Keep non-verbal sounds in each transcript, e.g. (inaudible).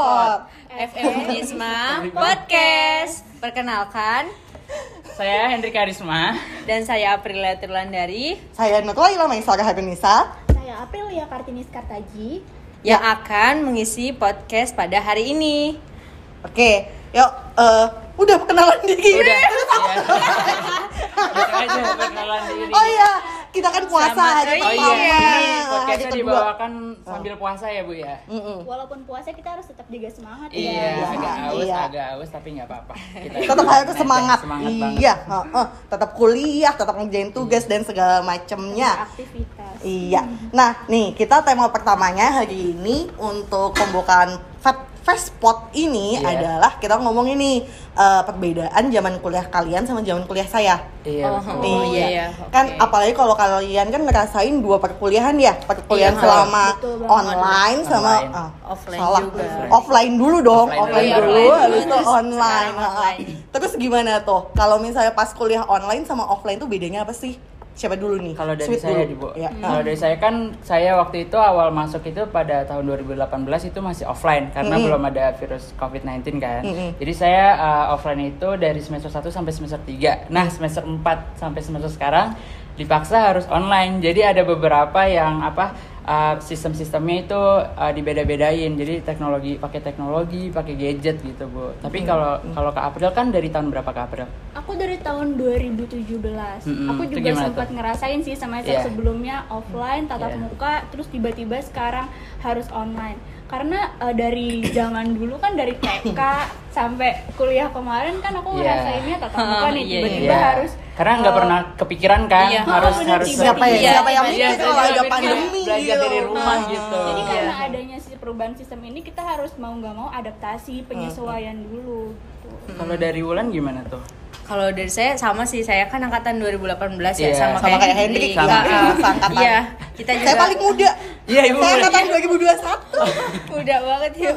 Pod. FMisma Podcast. Perkenalkan, Saya Hendrik Karisma. dan saya Aprilia Turlandari Saya Nutla Ilham Sarah Habinisa. Saya Aprilia Kartinis Kartaji. yang akan mengisi podcast pada hari ini. Oke, yuk eh, udah perkenalan diri. Udah. Langsung aja perkenalan diri. Oh iya, kita kan puasa Sama- hari oh Oh pertama. iya, ini hari podcastnya dibawakan sambil puasa ya Bu ya? Mm-mm. Walaupun puasa kita harus tetap jaga semangat Iya, ya. agak aus, iya. agak aus tapi nggak apa-apa. Kita Tetap harus semangat. Semangat iya, heeh. tetap kuliah, tetap ngerjain tugas dan segala macemnya. Aktivitas. Iya. Nah, nih kita tema pertamanya hari ini untuk pembukaan Fat Festpot ini Iya. adalah kita ngomong ini eh, perbedaan zaman kuliah kalian sama zaman kuliah saya. Iya, Oh, betul. oh, iya, iya. Kan Oke. apalagi kalau kalian kan ngerasain dua perkuliahan ya, perkuliahan Iya, selama betul online sama Online. ah, Offline salah. juga. Offline dulu dong, Offline offline, dulu. dulu, Iya, offline habis dulu, itu terus online. sekarang ah. online. Terus gimana tuh? Kalau misalnya pas kuliah online sama offline tuh bedanya apa sih? Siapa dulu nih? Kalau dari Sweet saya dulu. Ya. Kalau dari saya kan saya waktu itu awal masuk itu pada tahun 2018 itu masih offline karena Mm-mm. belum ada virus COVID-19 kan. Mm-mm. Jadi saya uh, offline itu dari semester 1 sampai semester 3. Nah, semester 4 sampai semester sekarang dipaksa harus online. Jadi ada beberapa yang apa uh, sistem-sistemnya itu uh, dibeda-bedain. Jadi teknologi pakai teknologi, pakai gadget gitu, Bu. Tapi kalau kalau ke April kan dari tahun berapa ke April? Aku dari tahun 2017. Mm-mm. Aku juga sempat tuh? ngerasain sih sama Iya. sebelumnya offline tatap Iya. muka, terus tiba-tiba sekarang harus online. Karena eh, dari zaman dulu kan dari TK sampai kuliah kemarin kan aku Iya. ngerasainnya tatap muka nih Iya, tiba-tiba Iya. harus karena nggak eh, pernah kepikiran kan iya. harus Oh, harus tiba-tiba. Siapa ya? Iya, Siapa yang iya, mikir iya, kalau iya, ada iya, pandemi belajar gitu. dari rumah Ah. gitu Jadi Iya. karena adanya si perubahan sistem ini kita harus mau nggak mau adaptasi penyesuaian dulu. Gitu. kalau dari Wulan gimana tuh Kalau dari saya sama sih, saya kan angkatan 2018 ya, Iya. sama, Sama kayak Hendrik, Hendrik. sama. Ah, Seangkatan. Iya, kita juga Saya paling muda. Iya, Ibu. Saya angkatan 2021. (laughs) muda banget ya.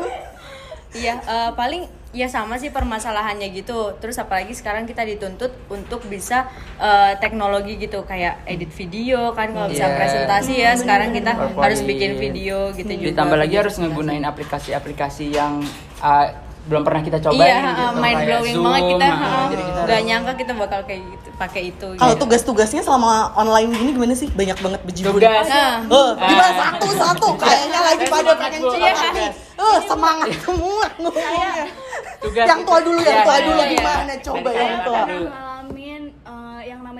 Iya, eh, paling ya sama sih permasalahannya gitu. Terus apalagi sekarang kita dituntut untuk bisa eh, teknologi gitu kayak edit video kan kalau bisa Iya. presentasi ya. Sekarang kita PowerPoint. harus bikin video gitu juga. ditambah lagi video harus ngegunain aplikasi-aplikasi yang uh, belum pernah kita cobain Iya, gitu mind blowing Zoom, banget kita. nah, jadi kita harus- nyangka kita bakal kayak gitu, pakai itu. Kalau gitu. tugas-tugasnya selama online gini gimana sih? Banyak banget bejibun. tugas Nah. Eh, gimana Ah. satu-satu kayaknya lagi pada pengen cerita nih. Eh, semangat semua tugas Yang tua dulu, yang Iya, tua iya, dulu iya. gimana coba yang tua.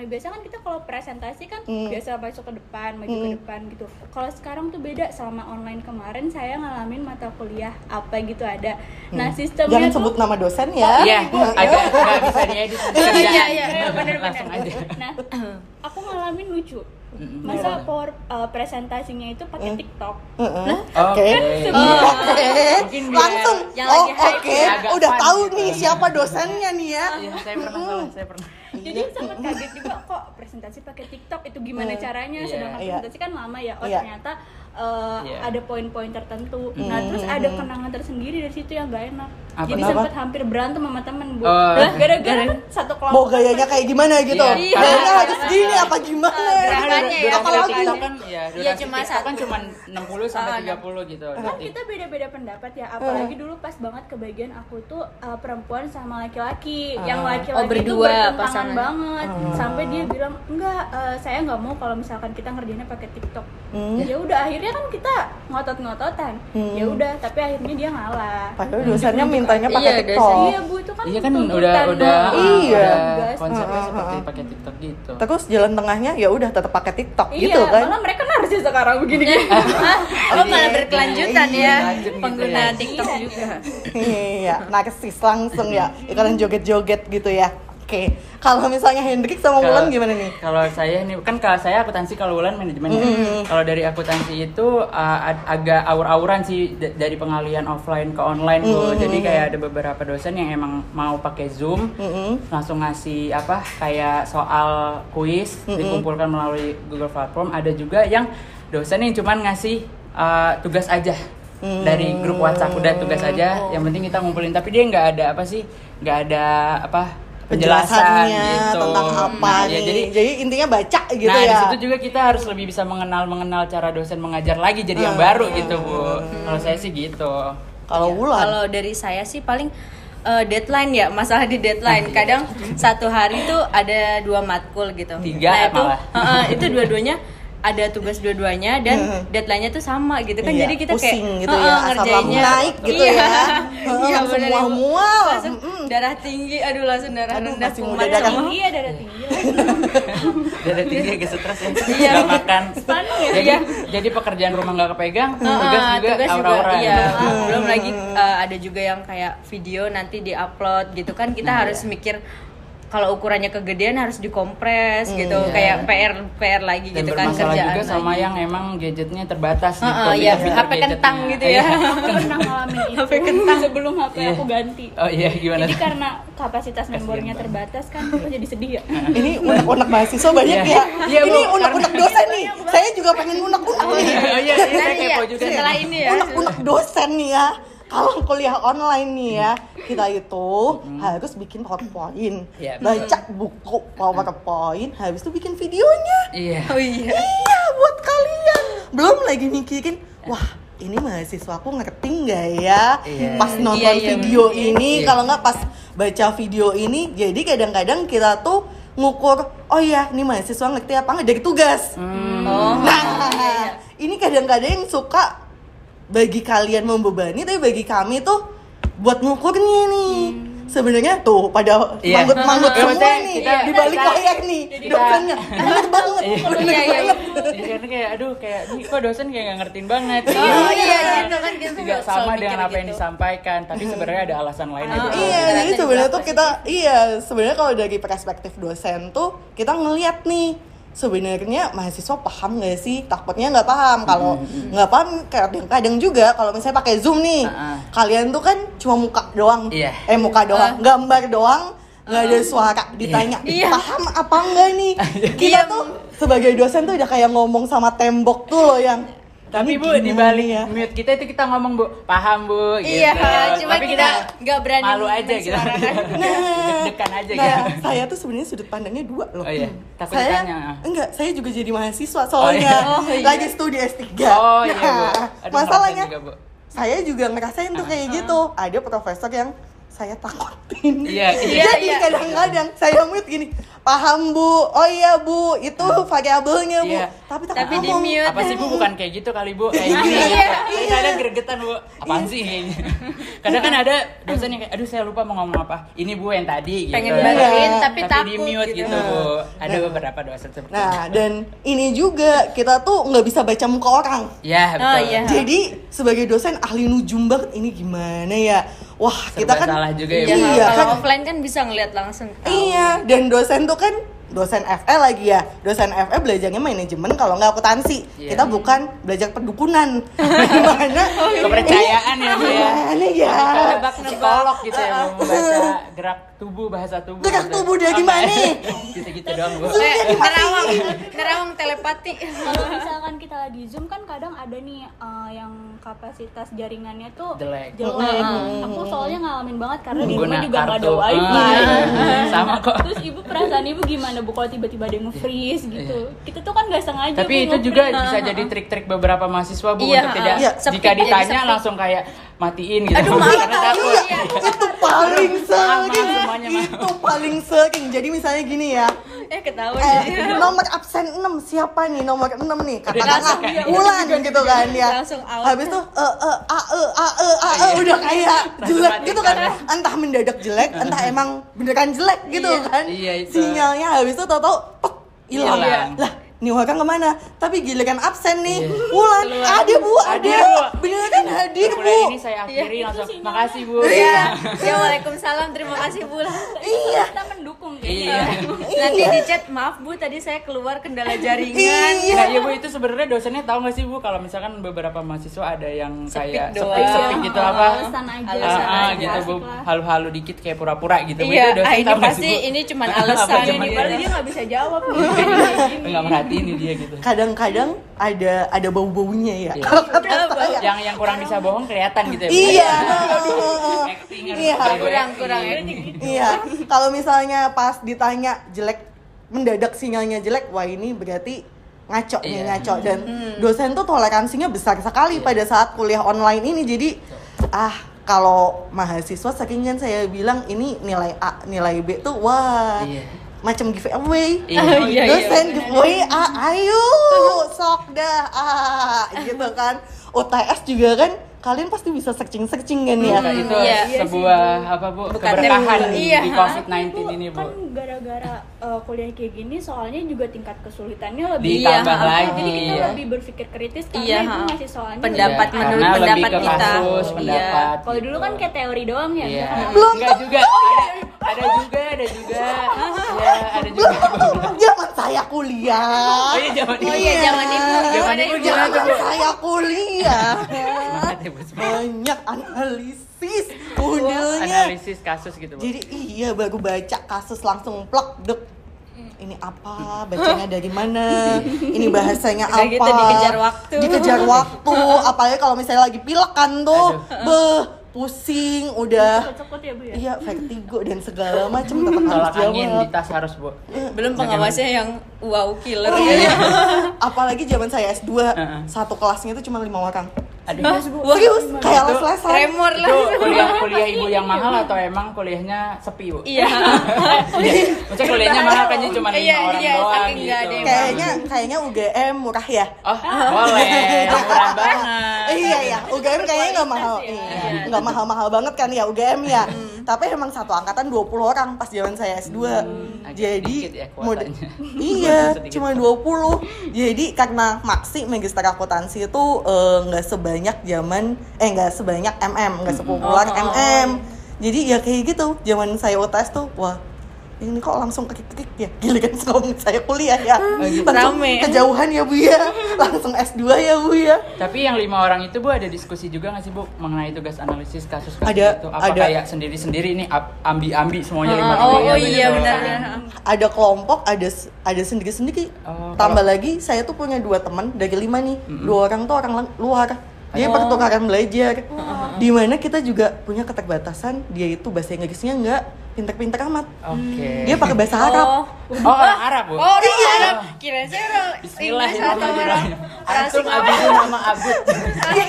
Yang namanya biasa kan kita kalau presentasi kan Hmm. biasa masuk ke depan maju ke Hmm. depan gitu kalau sekarang tuh beda selama online kemarin saya ngalamin mata kuliah apa gitu ada nah sistemnya Jangan tuh sebut nama dosen ya. iya agak nggak bisa diedit (laughs) Iya, iya, iya, bener-bener langsung aja nah (clears throat) aku ngalamin lucu Mm-mm. masa power eh, presentasinya itu pakai Hmm. TikTok Heeh. Oke. Oke. Oh. Oke. Mungkin biar- Langsung. Yang Oh, oke. Udah tahu gitu. nih siapa dosennya nih ya. Iya, saya pernah saya pernah jadi sempat kaget juga kok presentasi pakai TikTok itu gimana Hmm. caranya Iya. sedangkan Iya. presentasi kan lama ya oh Iya. ternyata uh, Iya. ada poin-poin tertentu Hmm. nah terus ada kenangan tersendiri dari situ yang gak enak Apa? jadi sempat hampir berantem sama temen bu Oh. Lah, gara-gara kan satu kelompok Mau gayanya kayak gimana gitu? Iya. Gayanya Iya. harus gini apa gimana? Ah, gerakannya ya, apalagi TikTok kan ya Iya, durasi cuma kan satu. cuma 60 sampai Ah, 30 gitu kan kita beda-beda pendapat ya apalagi dulu pas banget kebagian aku tuh uh, perempuan sama laki-laki yang Ah. laki-laki Oh, itu berdua bertentangan pasangan. banget Ah. sampai dia bilang enggak uh, saya nggak mau kalau misalkan kita ngerjainnya pakai TikTok Hmm. ya udah akhirnya kan kita ngotot-ngototan Hmm. ya udah tapi akhirnya dia ngalah Padahal dosennya mintanya pakai Iya, TikTok. iya bu itu kan Iya kan tuntutan udah udah Iya. udah konsepnya Ah, ah, seperti ah. pakai TikTok gitu. Terus jalan tengahnya ya udah tetap pakai TikTok iya, gitu kan. malah mereka narsis sekarang begini gini (laughs) Oh malah berkelanjutan ya Lanjut gitu pengguna ya. TikTok juga. Iya, narsis langsung ya. Ikutan joget-joget gitu ya. Oke. Kalau misalnya Hendrik sama Kalau- Wulan gimana nih? Kalau saya ini kan kalau saya akuntansi kalau Wulan manajemen ya. Kalau dari akuntansi itu uh, ag- agak aur-auran sih dari pengalihan offline ke online Bu. Jadi kayak ada beberapa dosen yang emang mau pakai Zoom Mm-mm. langsung ngasih apa kayak soal kuis dikumpulkan melalui Google Platform. Ada juga yang dosen yang cuman ngasih uh, tugas aja dari grup WhatsApp udah tugas aja. Yang penting kita ngumpulin tapi dia nggak ada apa sih nggak ada apa penjelasannya gitu. tentang apa Nah, nih. ya, jadi jadi intinya baca gitu nah, ya. di situ juga kita harus lebih bisa mengenal mengenal cara dosen mengajar lagi jadi yang baru gitu, Bu. Kalau saya sih gitu. Kalau Iya, Wulan? Kalau dari saya sih paling eh, deadline ya, masalah di deadline. Kadang satu hari tuh ada dua matkul gitu. Tiga nah, itu malah. eh, itu dua-duanya ada tugas dua-duanya dan Heeh. deadline-nya tuh sama gitu kan. Iya, Jadi kita kayak pusing gitu eh, ya, eh, ngerjainnya naik gitu Iya. ya. (laughs) Iya. Langsung Mm-mm. darah tinggi, aduh langsung darah Aduh, rendah kumat muda darah semua. tinggi ya darah tinggi (laughs) Dari tinggi agak stres ya. Iya. Nggak makan. Spanu ya? Jadi, Iya. jadi pekerjaan rumah nggak kepegang, tugas juga tugas aura-aura. iya. gitu. Belum lagi uh, ada juga yang kayak video nanti diupload gitu kan kita Nah, harus iya. mikir kalau ukurannya kegedean harus dikompres gitu Iya. kayak PR PR lagi Dan gitu kan kerjaan juga sama lagi. yang emang gadgetnya terbatas gitu. Heeh, iya, HP kentang gitu ya. Iya. aku pernah ngalamin itu HP kentang. sebelum HP Iya. aku ganti Oh iya gimana? jadi karena kapasitas memorinya terbatas kan aku jadi sedih ya (laughs) Ini unek-unek mahasiswa banyak Iya. ya. Iya, ini unek-unek dosen nih. Saya juga pengen unek-unek nih. Oh iya, iya, saya ya, kepo juga. nih. setelah ini ya Unek-unek dosen nih ya. Kalau kuliah online nih ya, kita itu harus bikin PowerPoint, Iya, baca buku PowerPoint, habis itu bikin videonya. Iya. oh iya Iya, buat kalian. Belum lagi mikirin, wah ini mahasiswa aku ngerti nggak ya Iya. pas nonton Iya, iya, video bener. ini Iya. kalau nggak pas baca video ini jadi kadang-kadang kita tuh ngukur oh ya ini mahasiswa ngerti apa nggak dari tugas Hmm. oh nah ini kadang-kadang yang suka bagi kalian membebani tapi bagi kami tuh buat ngukurnya nih sebenarnya tuh pada Iya. manggut-manggut Iya, semua nih kita- di balik kita- layar nih dosennya (laughs) bener banget Iya. bener Iya, iya, iya. banget Jadi kayak aduh kayak ini kok dosen kayak nggak ngertiin banget. oh iya gitu kan Tidak selalu sama dengan apa yang gitu. disampaikan, tapi sebenarnya ada alasan lainnya. Oh, gitu. iya, jadi sebenarnya tuh kita iya, sebenarnya kalau dari perspektif dosen tuh kita ngeliat nih sebenarnya mahasiswa paham nggak sih? Takutnya nggak paham. Kalau nggak paham kadang-kadang juga kalau misalnya pakai Zoom nih, Ah, ah. kalian tuh kan cuma muka doang. Iya. Eh muka doang, gambar doang. nggak ada suara ditanya Iya. paham apa enggak nih (laughs) kita Iya. tuh sebagai dosen tuh udah kayak ngomong sama tembok tuh loh yang Tapi "Ini Bu, di balik ya?" mute kita itu kita ngomong Bu, paham Bu gitu. Iya, cuma Tapi kita nggak berani malu aja gitu. (laughs) Deg-degan aja Nah, gitu. saya tuh sebenarnya sudut pandangnya dua loh. Oh iya, takut saya ditanya. enggak, saya juga jadi mahasiswa Oh, soalnya iya. Oh, iya. lagi studi S3. Oh iya Bu. Nah, Aduh, masalahnya ngerasain juga, Bu. saya juga ngerasain tuh kayak gitu. Ada profesor yang saya takutin. Iya, (laughs) iya. Jadi iya. kadang-kadang saya mute gini, paham bu, oh iya bu, itu variabelnya bu. Iya. Tapi tak Tapi di ngomong. mute. apa sih bu bukan kayak gitu kali bu kayak gini Iya, Tapi kadang gregetan bu apaan sih kayaknya kadang kan ada dosen yang kayak aduh saya lupa mau ngomong apa ini bu yang tadi gitu pengen Iya. bantuin tapi, tapi takut di mute gitu, gitu. bu ada Nah. beberapa dosen seperti Nah, itu dan ini juga kita tuh nggak bisa baca muka orang. ya betul Oh, iya. Jadi sebagai dosen ahli nujum banget ini gimana ya? Wah, kita Serba kan salah juga ya, Iya. Iya, kalau kan offline kan bisa ngeliat langsung. tahu. Iya, dan dosen tuh kan dosen FE lagi ya. Dosen FE belajarnya manajemen kalau nggak akuntansi. Iya. Kita bukan belajar perdukunan. (laughs) Gimana? kepercayaan ya bu ya Gimana ya? Psikolog gitu ya membaca gerak tubuh bahasa tubuh Gerak tubuh dia gimana? (laughs) gitu gitu doang bu Zoom-nya Eh, nerawang, nerawang telepati. kalau misalkan kita lagi zoom kan kadang ada nih eh, yang kapasitas jaringannya tuh Jelek. jelek. aku soalnya ngalamin banget karena di rumah juga nggak ada wifi Ah, sama kok terus ibu perasaan ibu gimana bu kalau tiba-tiba ada yang nge-freeze gitu kita tuh kan nggak sengaja Tapi itu juga bisa jadi trik-trik beberapa mahasiswa bu Iya, untuk tidak iya. Jika ditanya langsung kayak matiin gitu. Aduh, maaf, Karena takut. Iya. itu paling sering. Semuanya. Itu paling sering. Jadi misalnya gini ya. Eh ketahuan Eh, jadi. (laughs) nomor absen 6 siapa nih nomor 6 nih katakanlah iya, Wulan gitu kan ya Langsung out. habis tuh eh eh a e a e a e udah kayak jelek gitu kan entah mendadak jelek entah emang beneran jelek gitu Iya. kan Iya, itu. sinyalnya habis itu tau-tau Hilang. lah nih orang ke mana tapi giliran absen nih Iya. Wulan ada bu ada Hadir, Bu. beneran hadir bu Kuliah ini saya akhiri Iya. langsung makasih bu. Iya. Ya waalaikumsalam, terima kasih Bu. iya kita mendukung kayak Iya. Nanti di chat, maaf Bu, tadi saya keluar kendala jaringan. Iya. Nah, ya Bu itu sebenarnya dosennya tahu nggak sih Bu kalau misalkan beberapa mahasiswa ada yang kayak doang. sepik-sepik gitu Iya, apa? alasan aja Ah, Alasan ah, aja. gitu Bu, halu-halu dikit kayak pura-pura gitu. Bu. Iya, ah, ini pasti sih, Bu? ini cuman (laughs) Apa alasan Ini baru dia nggak bisa jawab (laughs) Nggak merhatiin nih dia gitu. kadang-kadang ada ada bau-baunya ya Iya. kalau kata saya yang yang kurang bisa bohong kelihatan gitu ya. Bu. Iya. (laughs) Acting Iya. harus Kurang, kurang ya. Iya, kalau misalnya pas ditanya jelek, mendadak sinyalnya jelek, wah ini berarti ngaco nih Iya. ngaco dan dosen tuh toleransinya besar sekali pada saat kuliah online ini jadi ah kalau mahasiswa kan saya bilang ini nilai A nilai B tuh wah Iya. Macam giveaway Iya. Iya, iya, dosen bener. giveaway A ayo sok dah A gitu kan UTS juga kan kalian pasti bisa searching searching kan ya Nah, itu Iya. Iya sebuah apa bu Bukan keberkahan tem- iya. di COVID-19 Itu ini bu. kan gara-gara uh, kuliah kayak gini soalnya juga tingkat kesulitannya lebih Ditambah Iya, lagi. jadi kita iya. lebih berpikir kritis karena Iya, itu masih soalnya Pendapat Iya, menurut karena pendapat lebih ke kita. kasus, Iya. pendapat. kalau dulu kan kayak teori doang ya Iya. Belum Enggak juga. Ada, ada juga, ada juga. (laughs) Iya, ada juga. zaman saya kuliah Oh iya zaman Oh iya, zaman ibu. Zaman ibu zaman saya kuliah Ya banyak analisis. Oh, modelnya Analisis kasus gitu bu. jadi iya baru baca kasus langsung plak dek. Ini apa? Bacanya dari mana? Ini bahasanya Udah apa? gitu dikejar waktu. dikejar waktu. Apalagi kalau misalnya lagi pilek kan tuh. Beh pusing udah. Ya bu ya? Iya vertigo dan segala macam tetap harus angin di tas harus bu. Belum pengawasnya yang wow killer Oh, gitu. iya. apalagi zaman saya S2 Heeh. satu kelasnya itu cuma lima orang Aduh. Serius kayak Itu les-lesan Tremor lah. Itu kuliah kuliah ibu yang mahal atau emang kuliahnya sepi bu? Iya. Iya. Maksudnya kuliahnya mahal kan jadi cuma lima Iya, orang iya, doang gitu. yang kayaknya kayaknya UGM murah ya Oh boleh, murah banget. iya ya UGM kayaknya nggak mahal Kualitas ya. iya nggak mahal-mahal banget kan ya UGM ya tapi emang satu angkatan 20 orang pas zaman saya S2 agak jadi ya mode- (laughs) iya Sedikit. cuma 20 jadi karena maksi magister akuntansi itu eh, nggak sebanyak zaman eh nggak sebanyak MM nggak sepopuler Oh. MM jadi ya kayak gitu zaman saya UTS tuh wah ini kok langsung kekik-kekik ya? Giliran sebelum saya kuliah ya. Langsung Rame. kejauhan ya bu ya. Langsung S2 ya bu ya. Tapi yang lima orang itu bu ada diskusi juga nggak sih bu mengenai tugas analisis kasus kasus Ada, itu? Apa ada. kayak sendiri sendiri nih ab- ambi-ambi semuanya lima Oh, lima oh iya benar. ada kelompok ada ada sendiri sendiri Oh, tambah kalau- lagi saya tuh punya dua teman dari lima nih. Dua orang tuh orang luar. Dia Oh. pertukaran belajar. Di mana kita juga punya keterbatasan. Dia itu bahasa Inggrisnya nggak pinter-pinter amat Oke. dia pakai bahasa Arab Oh. Oh orang Arab bu? Oh, orang Arab. Kira saya orang Bismillah Inggris atau orang Antum Singapura. abidun nama abud. (laughs) Iya,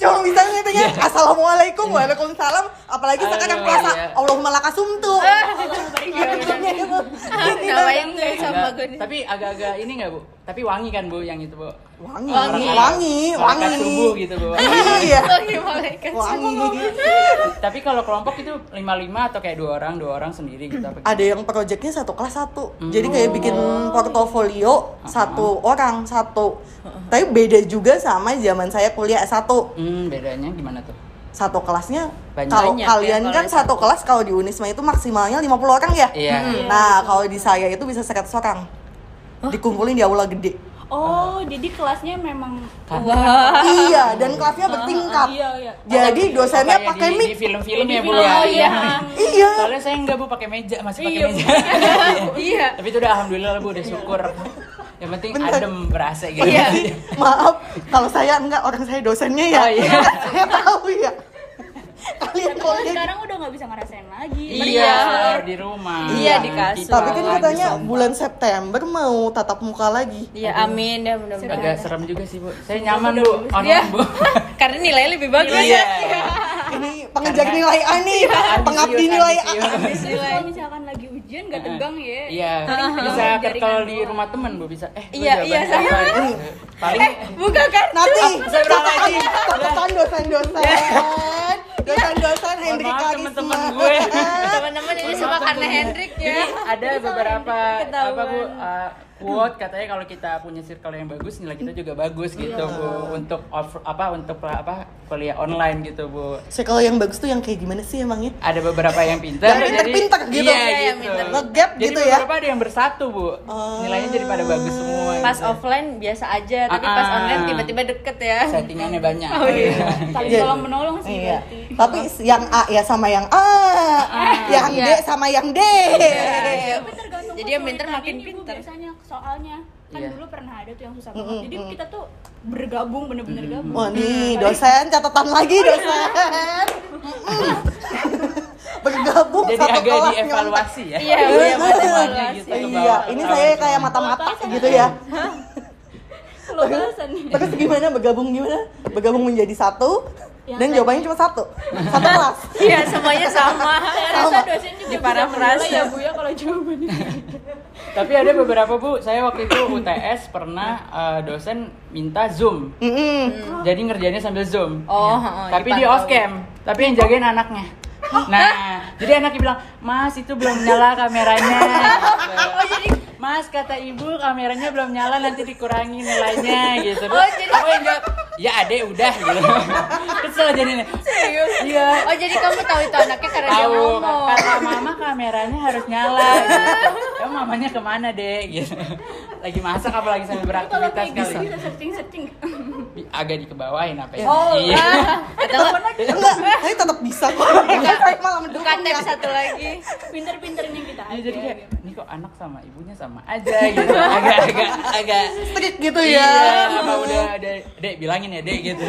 cuma bisa ngertinya assalamualaikum waalaikumsalam apalagi sekarang puasa iya. Allahumma lakasumtu Ngapain tuh sama Agak- gue nih? Tapi agak-agak ini nggak bu? Tapi wangi kan bu yang itu bu? wangi Wangi. wangi wangi subuh gitu bu. (laughs) iya Wangi malaikat wangi Tapi kalau kelompok itu lima lima atau kayak dua orang dua orang sendiri gitu apa? ada yang projectnya satu kelas satu Hmm. jadi kayak bikin Oh. portofolio satu orang satu tapi beda juga sama zaman saya kuliah S1 Hmm bedanya gimana tuh? satu kelasnya kalau ya kalian kalau kan S1. satu kelas kalau di Unisma itu maksimalnya 50 orang ya Iya. nah kalau di saya itu bisa 100 orang dikumpulin di aula gede oh jadi kelasnya memang Wah. iya dan kelasnya bertingkat iya iya jadi dosennya Oh, kayak pakai mic di film-film Di ya bu film, ya. oh iya. iya Soalnya saya enggak bu pakai meja masih pakai Iya, meja. (laughs) Iya. Tapi itu udah alhamdulillah lah, bu udah syukur. Yang penting Bener. adem berasa gitu. Iya. maaf kalau saya enggak orang saya dosennya ya Oh, iya. (laughs) saya tahu ya kalian Tapi kalau kan sekarang udah nggak bisa ngerasain lagi Iya, di rumah. Iya, di kasur. Tapi kan katanya bulan September mau tatap muka lagi. Iya, amin ya mudah-mudahan. agak serem juga sih, Bu. Saya nyaman, Bu. Iya. Online, Bu. (laughs) Karena nilainya lebih bagus. Iya. Ini pengejar nilai A nih, pengabdi Ambisius, nilai A. nilai. kalau misalkan lagi ujian gak tegang ya Iya, bisa ketol di rumah temen, Bu, bisa. Eh, Iya, iya, saya- apa? Paling Buka kan? Nanti saya berangkat lagi. catatan dosen-dosen, dosen-dosen Hendrik maaf, Karisma. temen-temen gue. (laughs) Teman-teman ini semua karena Hendrik ya. Jadi ada beberapa apa bu uh, quote katanya kalau kita punya circle yang bagus nilai kita juga bagus gitu bu untuk off, apa untuk apa kuliah online gitu bu Circle yang bagus tuh yang kayak gimana sih emangnya? ada beberapa yang pintar Yang jadi- pintar-pintar gitu. iya, Iya, yang gitu. pintar. Nge-gap jadi gitu ya? beberapa ada yang bersatu bu Oh. nilainya jadi pada bagus semua Pas gitu. offline biasa aja, tapi pas online tiba-tiba deket ya. settingannya banyak Oh, iya. saling Iya. tolong menolong sih Iya. berarti Tapi yang A ya sama yang A, yang D Iya. sama yang D. Iya. tapi tergantung Jadi yang pintar kesulitan makin pintar. biasanya soalnya kan Iya. dulu pernah ada tuh yang susah banget jadi kita tuh bergabung bener-bener gabung Wah nih dosen catatan lagi dosen. Mm-mm. Bergabung jadi satu agak kelas dievaluasi ya Iya, Iya, iya. Gitu, ke Iya, bawah. ini saya kayak mata-mata gitu ya. lo Terus gimana bergabung gimana? Bergabung menjadi satu. Yang dan jawabannya cuma satu satu (laughs) kelas Iya, semuanya sama. (laughs) Saya rasa dosen juga Di bisa parafrase. ya Bu ya kalau jawabannya. (laughs) Tapi ada beberapa bu, saya waktu itu UTS pernah eh, dosen minta zoom. Mm-mm. Jadi ngerjainnya sambil zoom. Oh, heeh, tapi di off cam. Tapi yang jagain anaknya. Nah, jadi anaknya bilang, Mas itu belum nyala kameranya. Oh jadi, Mas kata ibu kameranya belum nyala nanti dikurangi nilainya gitu. Oh, jadi- aku yang jawab, ya adek udah gitu. Kesel jadinya. Serius? Iya. Oh, jadi kamu tahu itu anaknya karena dia Tahu, ngomong. kata mama kameranya harus nyala gitu. Emang mamanya ke mana dek gitu. Lagi masak apa lagi sambil beraktivitas gitu kali. bisa searching-searching. Di- Agak dikebawain apa ya? Oh, Iya. enggak tapi tetap bisa kok (laughs) malah mendukung bukan tab ya. satu lagi. Pinter-pinternya kita Iya, aja. jadi kayak ini kok anak sama ibunya sama aja gitu. Agak agak agak strict gitu Iya, ya apa udah ada dek bilangin ya dek gitu.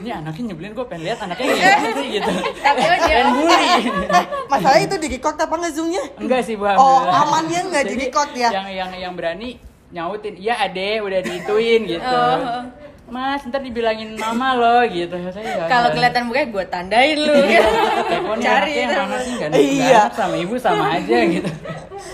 Ini anaknya nyebelin gue pengen lihat anaknya gimana sih gitu. Tapi dia bully. masalah itu di record apa nggak zoomnya Enggak sih bu. Oh, alhamdulillah. aman ya, nggak Jadi, di-record ya? Yang yang yang berani nyautin, iya ade udah diituin gitu. Oh. Mas, ntar dibilangin mama loh gitu. Saya kalau kelihatan mukanya gue tandain lu. (laughs) Nih Cari mana sih nggak Iya. sama ibu sama aja gitu.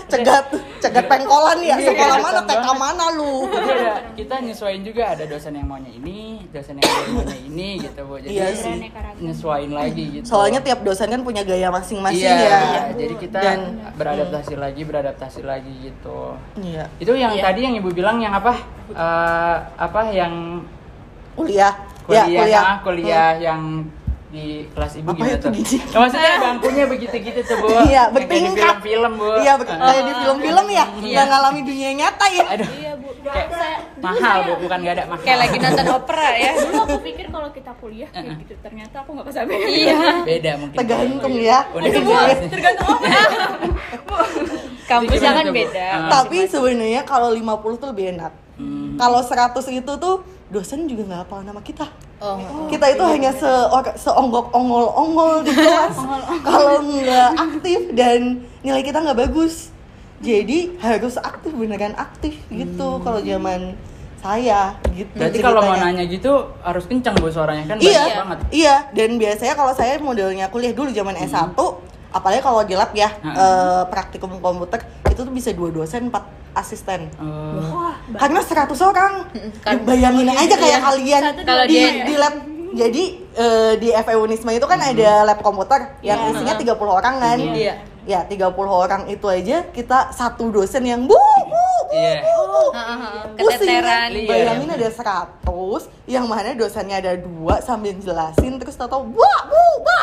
cegat cegat pengkolan ya Iya, sekolah mana TK mana lu ada kita nyesuaiin juga ada dosen yang maunya ini, dosen yang maunya ini gitu bu. Jadi Iya sih. Nyesuaiin lagi gitu. soalnya tiap dosen kan punya gaya masing-masing iya, ya iya, jadi kita Dan- beradaptasi lagi, beradaptasi lagi gitu. iya Itu yang Iya. tadi yang ibu bilang yang apa? Eh, apa yang kuliah kuliah, ya kuliah ah, kuliah yang di kelas ibu Apa gimana itu tuh? Ya, maksudnya (laughs) bangkunya begitu-gitu tuh bu. Iya, Yang kayak di film-film bu. iya be- kayak di film-film ya Iya. nggak ngalami dunia nyata ya Aduh, Iya Bu. kayak Saya, mahal saya- bu, bukan gak ada mahal. Kayak lagi nonton opera ya. (laughs) Dulu aku pikir kalau kita kuliah kayak gitu, ternyata aku nggak kesampean. Iya. Beda mungkin. tergantung ya Universitas. Tergantung apa? (laughs) Kampusnya Gimana kan tuh, Bu? beda. Ah. tapi sebenarnya kalau 50 tuh lebih enak Hmm. kalau 100 itu tuh dosen juga nggak hafal nama kita. Oh. kita itu hanya se seonggok ongol ongol di kelas. (laughs) Kalau nggak aktif dan nilai kita nggak bagus. Jadi harus aktif beneran aktif gitu kalau zaman saya gitu Hmm. Berarti kalau mau nanya gitu harus kencang bu suaranya kan iya banyak banget. iya. Dan biasanya kalau saya modelnya kuliah dulu zaman S1 apalagi kalau di lab ya Hmm. eh, praktikum komputer itu tuh bisa dua dosen empat asisten Eh, Wah, karena 100 orang Kan- bayangin aja kayak Iya. kalian Satu Kalau di, dia- di lab jadi eh, di FE Unisma itu kan ada lab komputer yang Iya. isinya 30 orang kan Iya. ya 30 orang itu aja kita satu dosen yang bu bu bu, Iya. bu. Heeh, Pusing keteteran. Iya. bayangin ada 100 yang mana dosennya ada dua sambil jelasin terus bu bu bu bu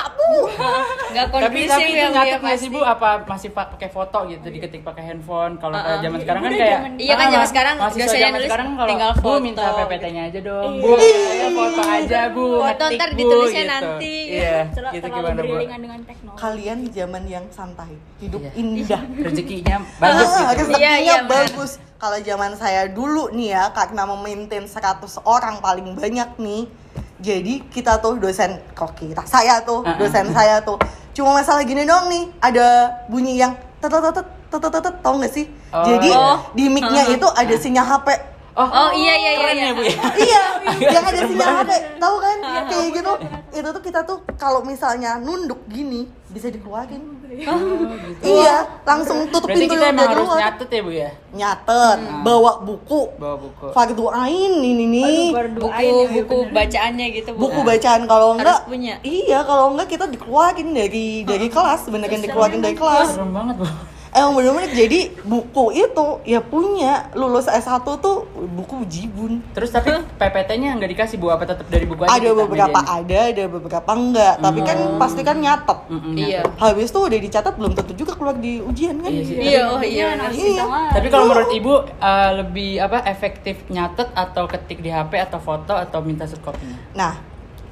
Nggak tapi tapi itu ya Bu, ya, nyatet nggak sih bu apa masih pa- pakai foto gitu diketik pakai handphone kalau kayak Uh-uh. zaman sekarang kan kayak zaman- Iya kan Ah, zaman sekarang dosennya zaman sekarang kalau tinggal bu foto minta gitu." PPT-nya aja dong Iya. bu saya foto aja bu Foto, ntar Bu, ditulisnya gitu. nanti. iya gitu gimana bu beriringan dengan teknologi. kalian di zaman yang santai hidup Iya. indah (laughs) rezekinya bagus Ah, gitu rezekinya Iya, iya, bagus. Kalau zaman saya dulu nih ya, karena memaintain 100 orang paling banyak nih. Jadi kita tuh dosen, kok kita, saya tuh, Ah, ah. dosen saya tuh. Cuma masalah gini dong nih, ada bunyi yang tetet tetet tetet tetet, tau gak sih? Oh, Jadi iya. di mic-nya itu ada sinyal HP. Oh, iya, iya, iya, keren iya. ya bu ya (laughs) iya, yang ada sinyal HP, tahu kan? Kayak gitu. Itu tuh kita tuh kalau misalnya nunduk gini bisa dikeluarin. Iya, langsung tutup berarti pintu kita emang harus nyatet ya bu ya nyatet, bawa buku, bawa buku fardu ain ini nih. Aduh, Buku ya, Bu, buku bener. bacaannya gitu Bu. Buku bacaan kalau Harus enggak punya. Iya, kalau enggak kita dikeluarin dari dari kelas, beneran dikeluarin dari kelas. serem banget bu Emang bener-bener jadi buku itu ya punya lulus S1 tuh buku jibun. terus tapi (laughs) PPT-nya nggak dikasih bu apa tetap dari buku aja Ada beberapa ada, ada beberapa enggak. Tapi kan pasti kan nyatet. Iya. Habis tuh udah dicatat belum tentu juga keluar di ujian kan? Iya sih. Iya, oh iya. Iya, harus Iya. Tapi kalau menurut ibu uh, lebih apa efektif nyatet atau ketik di HP atau foto atau minta subkopinya? Nah,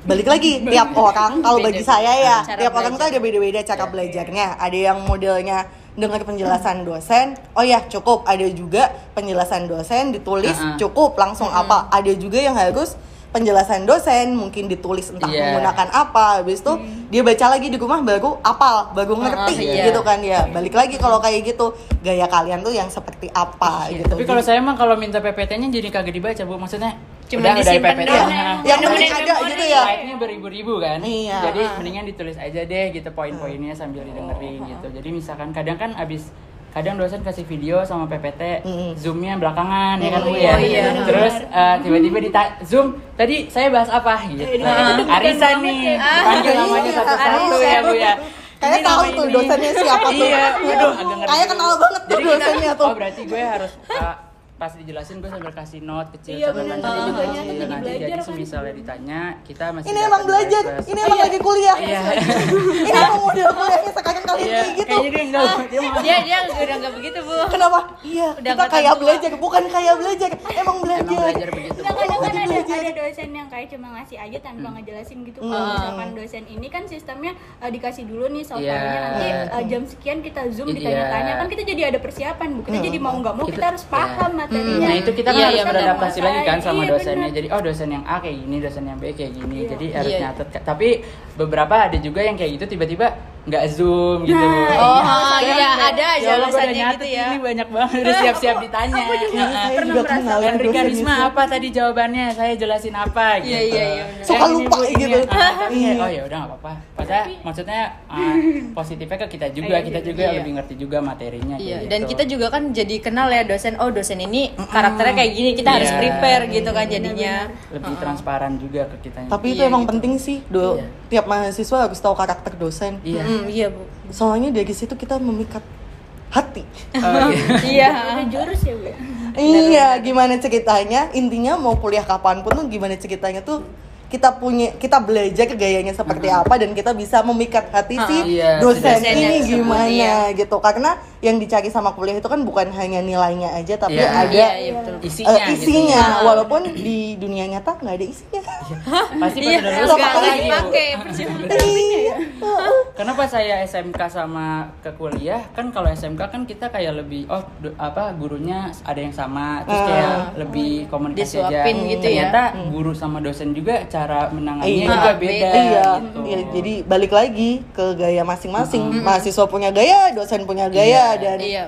balik lagi tiap (laughs) orang kalau bagi saya ya, Cara tiap orang tuh ada beda-beda cara belajarnya. Ada yang modelnya dengar penjelasan dosen, oh ya cukup. Ada juga penjelasan dosen ditulis Uh-uh. cukup langsung apa. Ada juga yang harus penjelasan dosen mungkin ditulis entah Iya. menggunakan apa. Habis itu dia baca lagi di rumah baru apal, baru ngerti iya. gitu kan ya. Balik lagi kalau kayak gitu, gaya kalian tuh yang seperti apa gitu. Tapi kalau saya mah kalau minta PPT-nya jadi kagak dibaca bu, maksudnya Cuma udah udah disimpan PPT doang. nah, Yang penting ada gitu ya. slide-nya beribu-ribu kan Iya. jadi Ah. mendingan ditulis aja deh gitu poin-poinnya sambil didengerin gitu jadi misalkan kadang kan abis kadang dosen kasih video sama PPT Mm. zoomnya belakangan ya kan Mm. Bu ya Oh, iya. terus eh, tiba-tiba di zoom tadi saya bahas apa gitu Nah, Arisan banget nih ya. Ah, namanya iya, satu-satu ya Bu ya Kayak tahu tuh dosennya siapa (laughs) tuh. Iya, aduh. Kayak kenal banget tuh dosennya tuh. Oh, berarti gue harus uh, pas dijelasin gue sambil kasih note kecil Iya, bener. kecil. Juga jadi Nanti belajar jadi kan. semisalnya ditanya, kita masih Ini emang belajar, request. ini emang lagi kuliah. Iya. (laughs) Ini emang model kuliahnya sekarang kalian Iya, kayak gitu. kayaknya dia enggak dia Dia dia udah nggak begitu bu. Kenapa? Iya, Udah kita kayak belajar, bukan kayak belajar. Emang emang belajar. belajar begitu. Nah, Lagi ada, dosen yang kayak cuma ngasih aja tanpa ngejelasin gitu. Kalau Hmm. misalkan dosen ini kan sistemnya uh, dikasih dulu nih soalnya Iya. nanti uh, jam sekian kita zoom Iya. ditanya-tanya kan kita jadi ada persiapan bu. Kita Hmm. jadi mau nggak mau kita, Kita- harus paham iya. materinya. Nah itu kita kan Iya, harus iya, beradaptasi lagi kan sama Iya, dosennya. benar. Jadi oh dosen yang A kayak gini, dosen yang B kayak gini. Iya. Jadi harus Iya. nyatet. Tapi beberapa ada juga yang kayak gitu tiba-tiba nggak zoom gitu. Nah, Oh, Sekarang iya, kayak, ada aja ya alasannya gitu ya. Ini banyak banget udah siap-siap ditanya. Iya, Heeh. saya pernah juga merasa ya dosen Risma apa tadi jawabannya? Saya jelasin apa gitu. Iya, iya, iya, benar. Suka lupa gitu. (laughs) Iya. oh ya udah nggak apa-apa. Padahal maksudnya ah, (laughs) positifnya ke kita juga, kita juga Iya. lebih ngerti juga materinya. Iya, gitu. dan kita juga kan jadi kenal ya dosen. Oh, dosen ini karakternya kayak gini, kita harus Iya. prepare gitu kan jadinya. lebih transparan juga ke kita. Tapi itu Iya, emang gitu. penting sih, do. Iya. Tiap mahasiswa harus tahu karakter dosen. Iya. Hmm, iya bu. Soalnya dari situ kita memikat hati. Oh, iya. (laughs) Iya. Ada jurus ya bu ya. iya, gimana ceritanya? Intinya mau kuliah kapan pun tuh gimana ceritanya tuh kita punya kita belajar gayanya seperti apa dan kita bisa memikat hati Ah, si iya, dosen ini gimana iya. gitu karena yang dicari sama kuliah itu kan bukan hanya nilainya aja tapi Iya. ada Iya, iya betul. isinya, eh, gitu isinya ya. walaupun di dunia nyata nggak ada isinya Pasti pas Iya, udah nggak lulus nggak gitu. dipakai. Iya. Kenapa saya SMK sama ke kuliah? Kan kalau SMK kan kita kayak lebih oh du- apa gurunya ada yang sama terus Ah. kayak lebih komunikasi aja. Gitu ya. Ternyata guru sama dosen juga cara menanganinya Iya. juga beda. iya, gitu. iya, jadi balik lagi ke gaya masing-masing. Mahasiswa punya gaya, dosen punya gaya Iya. Dan Iya.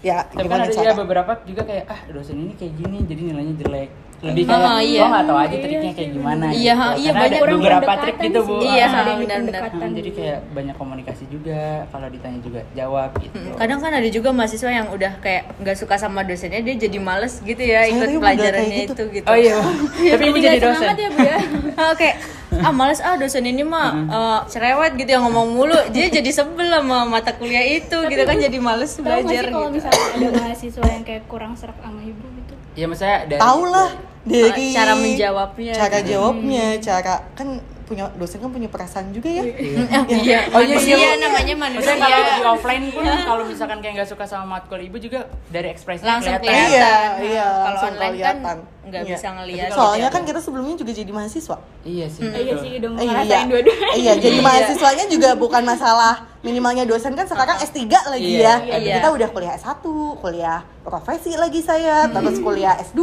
ya Tapi kan ada cara? ya beberapa juga kayak ah dosen ini kayak gini jadi nilainya jelek. Lebih kayak Ah, iya. lo nggak tahu aja triknya kayak gimana. Iya, gitu. iya, Karena banyak ada beberapa trik gitu bu. Iya, Ah, benar-benar. pendekatan. jadi kayak banyak komunikasi juga kalau ditanya juga jawab gitu. Hmm, Kadang kan ada juga mahasiswa yang udah kayak nggak suka sama dosennya, dia jadi males gitu ya Saya ikut pelajarannya gitu. itu gitu. Oh iya, (laughs) tapi ibu jadi dosen. ya bu ya. (laughs) Oke, ah males ah dosen ini mah eh, cerewet gitu yang ngomong mulu, dia jadi sebel sama mata kuliah itu gitu kan jadi males belajar kalau gitu. misalnya ada mahasiswa yang kayak kurang serak sama ibu gitu. Ya maksudnya dari tahu lah dari cara menjawabnya. cara jawabnya, cara kan punya dosen kan punya perasaan juga ya. Iya, (laughs) Oh iya, (laughs) iya. manusia namanya manusia. Maksudnya kalau di offline pun (laughs) kalau misalkan kayak nggak suka sama matkul ibu juga dari ekspresinya langsung kelihatan. kelihatan. Iya, iya, Kalau langsung online kelihatan. kan nggak Iya. bisa ngelihat. Soalnya gitu kan ya, kita sebelumnya juga jadi mahasiswa. Iya sih. Eh, iya sih udah Eh, ngerasain dua-duanya. Iya, jadi Iya. mahasiswanya juga bukan masalah minimalnya dosen kan sekarang S3 lagi Iya, ya. iya. Kita udah kuliah S1, kuliah profesi lagi saya, terus kuliah S2,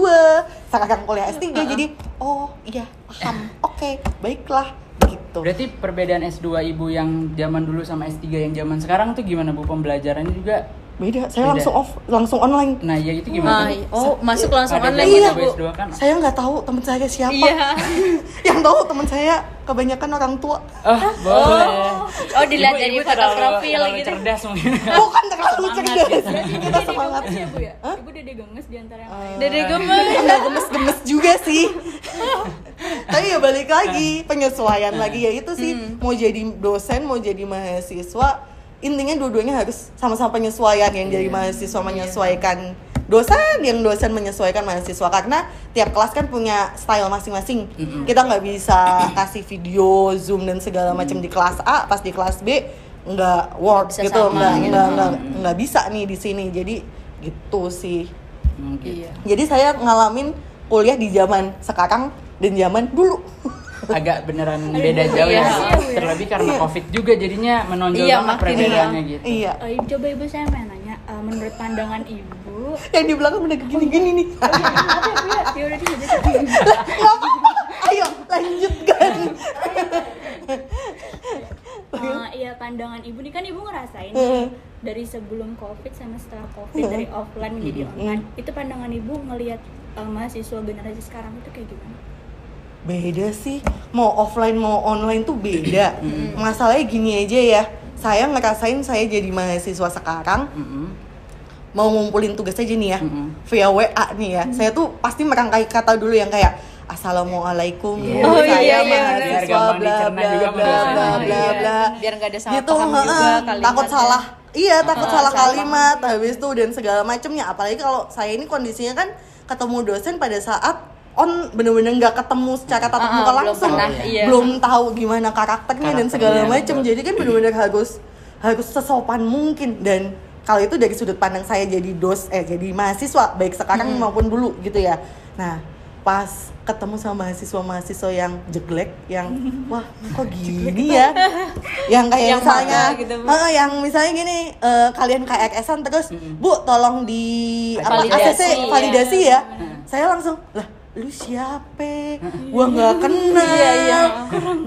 sekarang kuliah S3 jadi oh iya paham. Oke, baiklah gitu. Berarti perbedaan S2 ibu yang zaman dulu sama S3 yang zaman sekarang tuh gimana bu pembelajarannya juga? Beda, saya Beda. langsung off, langsung online. Nah ya itu Ah, gimana? iya. oh, masuk langsung Ada online gitu, Iya. Bu. S2 kan? Saya nggak tahu teman saya siapa. Iya. (laughs) Yang tahu teman saya kebanyakan orang tua. Oh, boleh. Oh, dilihat Ibu- dari ibu foto profil gitu. cerdas mungkin. (laughs) Bukan terlalu Semangat cerdas. gitu. Kita Dede semangat. gemes ya bu ya. Ibu dede gemes di antara yang lain. Dede gemes. Enggak gemes-gemes juga sih. (laughs) Tapi ya balik lagi penyesuaian lagi ya itu sih mau jadi dosen mau jadi mahasiswa intinya dua-duanya harus sama-sama penyesuaian yang jadi mahasiswa menyesuaikan dosen yang dosen menyesuaikan mahasiswa karena tiap kelas kan punya style masing-masing kita nggak bisa kasih video zoom dan segala macam di kelas A pas di kelas B nggak work Bisa gitu sama nggak gitu. nggak nggak nggak bisa nih di sini jadi gitu sih Mungkin. Iya. jadi saya ngalamin kuliah di zaman sekarang dan zaman dulu. (laughs) Agak beneran beda jauh iya. ya. Iya, Bu, ya. Terlebih karena covid juga jadinya menonjol Iya, banget perbedaannya gitu. Iya. Eh, coba ibu saya mau nanya, eh, menurut pandangan ibu, Yang di belakang udah gini-gini nih. apa ya bu ya? Ya udah. Ayo lanjutkan. eh, iya pandangan ibu nih kan ibu ngerasain nih, dari sebelum covid sama setelah covid dari offline menjadi online itu pandangan ibu ngelihat eh, mahasiswa generasi sekarang itu kayak gimana? Beda sih. Mau offline mau online tuh beda. Masalahnya gini aja ya. Saya ngerasain saya jadi mahasiswa sekarang mau ngumpulin tugas aja nih ya via WA nih ya. Saya tuh pasti merangkai kata dulu yang kayak Assalamualaikum Iya. Bu, Oh, iya, saya iya, mahasiswa benar. Biar gampang bla bla bla bla Oh, bla. Iya. bla Biar nggak ada salah gitu paham juga takut salah. Iya takut salah salah kalimat habis itu dan segala macemnya. Apalagi kalau saya ini kondisinya kan ketemu dosen pada saat on bener-bener nggak ketemu secara tatap Heeh, muka belum langsung. pernah, iya. belum tahu gimana karakternya dan segala Karakternya, betul. jadi kan bener-bener harus harus sesopan mungkin. Dan kalau itu dari sudut pandang saya jadi dos eh jadi mahasiswa baik sekarang maupun dulu gitu ya. Nah pas ketemu sama mahasiswa-mahasiswa yang jelek yang (laughs) wah kok gini ya? (laughs) Yang kayak Yang misalnya gitu. Heeh, yang misalnya gini eh, kalian KRS-an terus bu tolong di apa Validasi, ACC iya. validasi ya. saya langsung lah lu siapa? Gua nggak kenal. Iya, iya.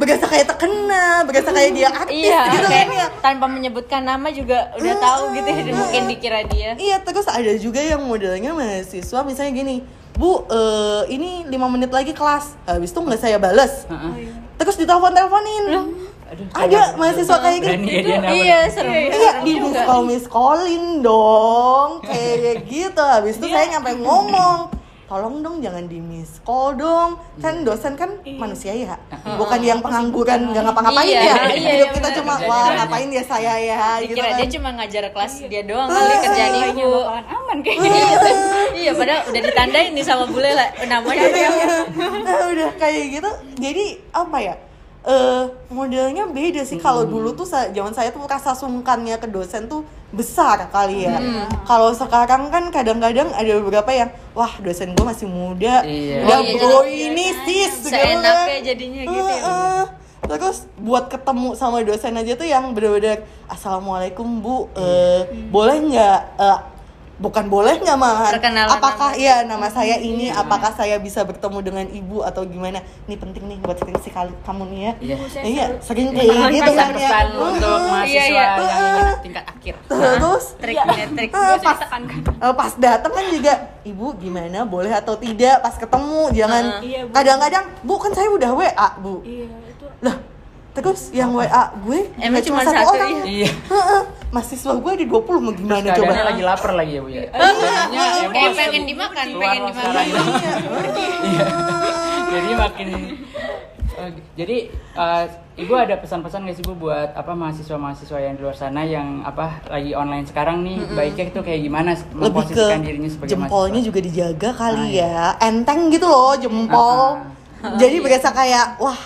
berasa kayak terkenal berasa kayak dia artis Iya, gitu kayak kan ya. tanpa menyebutkan nama juga udah tahu gitu ya, mungkin dikira dia. Iya, terus ada juga yang modelnya mahasiswa misalnya gini, Bu, eh, ini lima menit lagi kelas, habis itu nggak saya bales, Heeh. terus ditelepon teleponin, Aduh, ada mahasiswa kayak gitu, ya dia nama. Iya, serem. iya serem di miss call miss callin dong, kayak gitu, habis itu saya nyampe ngomong, tolong dong jangan di miss call dong, kan dosen kan manusia ya, bukan yang pengangguran nggak ngapa-ngapain Iya, ya, iya, hidup iya, kita benar, cuma benar. wah ngapain ya saya ya, gitu Dikira kan. dia cuma ngajar kelas dia doang kali kerjaan ibu. bakalan aman kayaknya. Iya, iya, padahal udah ditandain nih sama bule lah namanya. nah udah kayak gitu. Jadi apa ya eh modelnya beda sih. Kalau dulu tuh zaman saya tuh rasa sungkannya ke dosen tuh besar kali ya. Kalau sekarang kan kadang-kadang ada beberapa yang wah dosen gue masih muda. Iya. udah Oh, iya, bro jadi- ini sis gitu Seenaknya kan. jadinya gitu ya. Heeh. terus buat ketemu sama dosen aja tuh yang bener-bener assalamualaikum bu. Eh, boleh nggak eh, bukan boleh nggak Perkenalan apakah nama. iya nama saya ini apakah saya bisa bertemu dengan ibu atau gimana ini penting nih buat skripsi kali kamu nih ya Iya. iya sering kayak gitu kan ya untuk mahasiswa Iya, iya. yang tingkat akhir. terus Triknya trik. eh, pas Tekankan. eh, pas datang kan juga ibu gimana boleh atau tidak pas ketemu jangan. Iya, Bu. kadang-kadang bu kan saya udah wa bu Iya, itu lah terus yang wa gue Emang nggak cuma satu, orang Iya. Mahasiswa gue di 20 mau gimana Terus coba? lagi lapar lagi ya bu ya. Kayak pengen dimakan, Keluar pengen dimakan. sekarang. Iya. Jadi makin eh, jadi eh, ibu ada pesan-pesan nggak sih bu buat apa mahasiswa-mahasiswa yang di luar sana yang apa lagi online sekarang nih baiknya itu kayak gimana lebih ke memposisikan dirinya sebagai jempolnya mahasiswa? juga dijaga kali Ah, ya. Enteng gitu loh jempol. Ah, jadi berasa kayak wah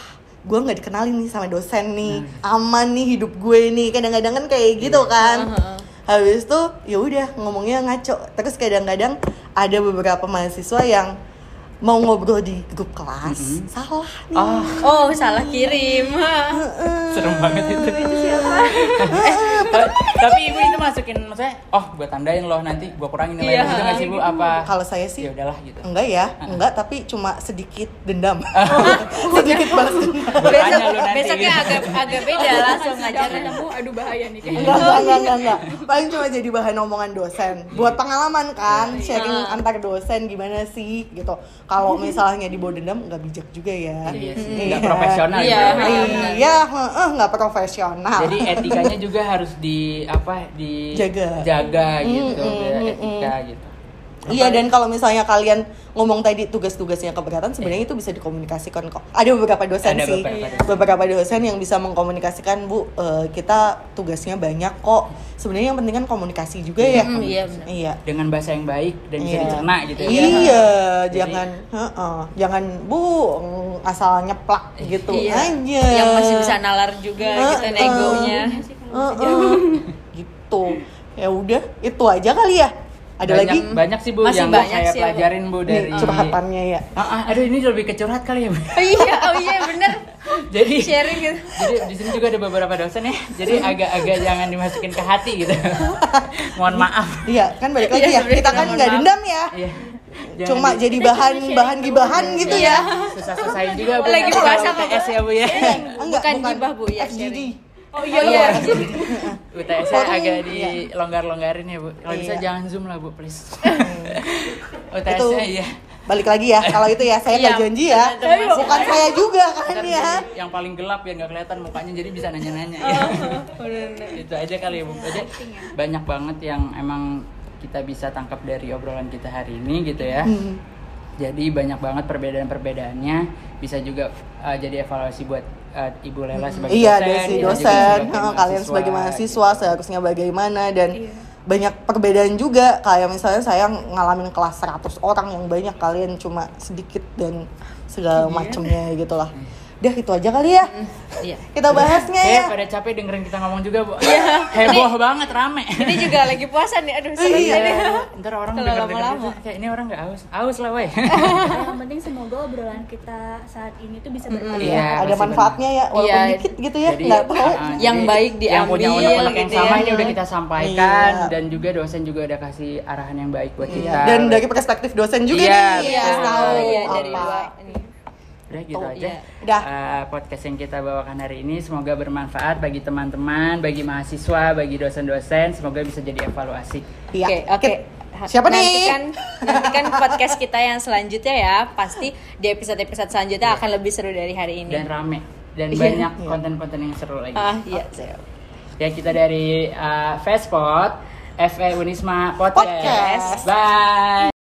gue nggak dikenalin nih sama dosen nih. Aman nih hidup gue nih. Kadang-kadang kan kayak gitu kan. Habis itu ya udah ngomongnya ngaco. Terus kadang-kadang ada beberapa mahasiswa yang mau ngobrol di grup kelas salah nih Ah, Oh, salah kirim. (laughs) serem banget itu. Eh, ta- tapi ibu itu masukin maksudnya, oh gue tandain loh nanti gue kurangin nilainya Iya. gitu nggak sih bu apa? kalau saya sih ya udahlah gitu. enggak ya enggak tapi cuma sedikit dendam (laughs) (laughs) sedikit balas Besok, besoknya gitu. agak agak beda langsung Jangan ngajarnya. ketemu aduh bahaya nih kayaknya. Enggak, enggak, enggak, enggak, enggak. Paling cuma jadi bahan omongan dosen. Buat pengalaman kan, sharing Ah. antar dosen gimana sih gitu. Kalau misalnya dibawa dendam nggak bijak juga ya. Iya sih, nggak profesional Iya, benar. Iya, heeh, nggak profesional. Jadi etikanya juga harus di apa di Jaga. jaga gitu, Mm, mm, mm, etika gitu. Iya dan kalau misalnya kalian ngomong tadi tugas-tugasnya keberatan sebenarnya itu bisa dikomunikasikan kok. Ada beberapa dosen Ada sih, beberapa dosen. beberapa dosen yang bisa mengkomunikasikan bu eh, kita tugasnya banyak kok. Sebenarnya yang penting kan komunikasi juga ya. Mm, iya, benar. Iya. Dengan bahasa yang baik dan bisa Iya. dicerna gitu ya. Iya, Jadi- jangan, heeh, jangan bu asal nyeplak gitu Iya. aja. Yang masih bisa nalar juga gitu Heeh. negonya. Iya bisa Heeh. gitu. (laughs) Ya udah, itu aja kali ya. Ada banyak, lagi? banyak sih bu Masih yang banyak saya sih, Bu. pelajarin bu dari Nih, curhatannya ya. Ah, ah, aduh ini lebih ke curhat kali ya bu. Oh iya, oh iya bener. (laughs) Jadi Sharing gitu. Jadi di sini juga ada beberapa dosen ya. Jadi agak-agak jangan dimasukin ke hati gitu. (laughs) Mohon maaf. Iya, kan balik lagi Iya, ya. Kita kan nggak dendam ya. Iya. Jangan Cuma di- jadi bahan bahan gibahan gitu Iya. ya. susah-susahin juga bu. Lagi puasa kok, ya bu ya. Enggak, Bukan gibah, Bu, ya, FGD. Oh iya iya. (laughs) UTS Voting, agak iya. dilonggar-longgarin ya bu. Kalau bisa Iya. jangan zoom lah bu, please. (laughs) UTS Itu. iya. Balik lagi ya, kalau itu ya saya nggak Iya, janji ya. Bukan saya juga kan Ntar ya. yang paling gelap ya nggak kelihatan mukanya jadi bisa nanya-nanya. ya. Itu aja kali ya bu. Jadi banyak banget yang emang kita bisa tangkap dari obrolan kita hari ini gitu ya. Hmm. Jadi banyak banget perbedaan-perbedaannya bisa juga uh, jadi evaluasi buat uh, Ibu Lela sebagai Iya, dosen, juga dosen, sebagai Heeh, kalian sebagai mahasiswa seharusnya bagaimana dan banyak perbedaan juga. Kayak misalnya saya ngalamin kelas 100 orang yang banyak kalian cuma sedikit dan segala macamnya gitu lah. Dah itu aja kali ya. Iya. Kita bahasnya Kayak ya. pada capek dengerin kita ngomong juga, Bu. Heboh banget, rame. Ini juga lagi puasa nih. Aduh, seru Iya. nih. Ntar orang denger lama-lama. kayak ini orang nggak aus. Aus lah, woi. (laughs) yang penting semoga obrolan kita saat ini tuh bisa bermanfaat Iya, ada manfaatnya ya walaupun Iya. dikit gitu ya. Jadi, Nggak tahu. uh, Yang jadi baik yang punya diambil unek-unek yang gitu sama ya. ini udah kita sampaikan Iya. dan juga dosen juga udah kasih arahan yang baik buat Iya. kita. Dan dari perspektif dosen juga Iya, nih. Iya, tahu iya apa. dari dua ini. Udah gitu Oh, aja. iya. Udah. Uh, podcast yang kita bawakan hari ini semoga bermanfaat bagi teman-teman, bagi mahasiswa, bagi dosen-dosen. Semoga bisa jadi evaluasi. Iya. Oke, oke. Ha- Siapa nih? nantikan, Nantikan podcast kita yang selanjutnya ya. Pasti di episode-episode selanjutnya akan lebih seru dari hari ini. dan rame dan Iya. banyak konten-konten yang seru lagi. Ah, iya, siap. Ya kita dari uh, Fastpod, FE Unisma Podcast. Podcast. Bye.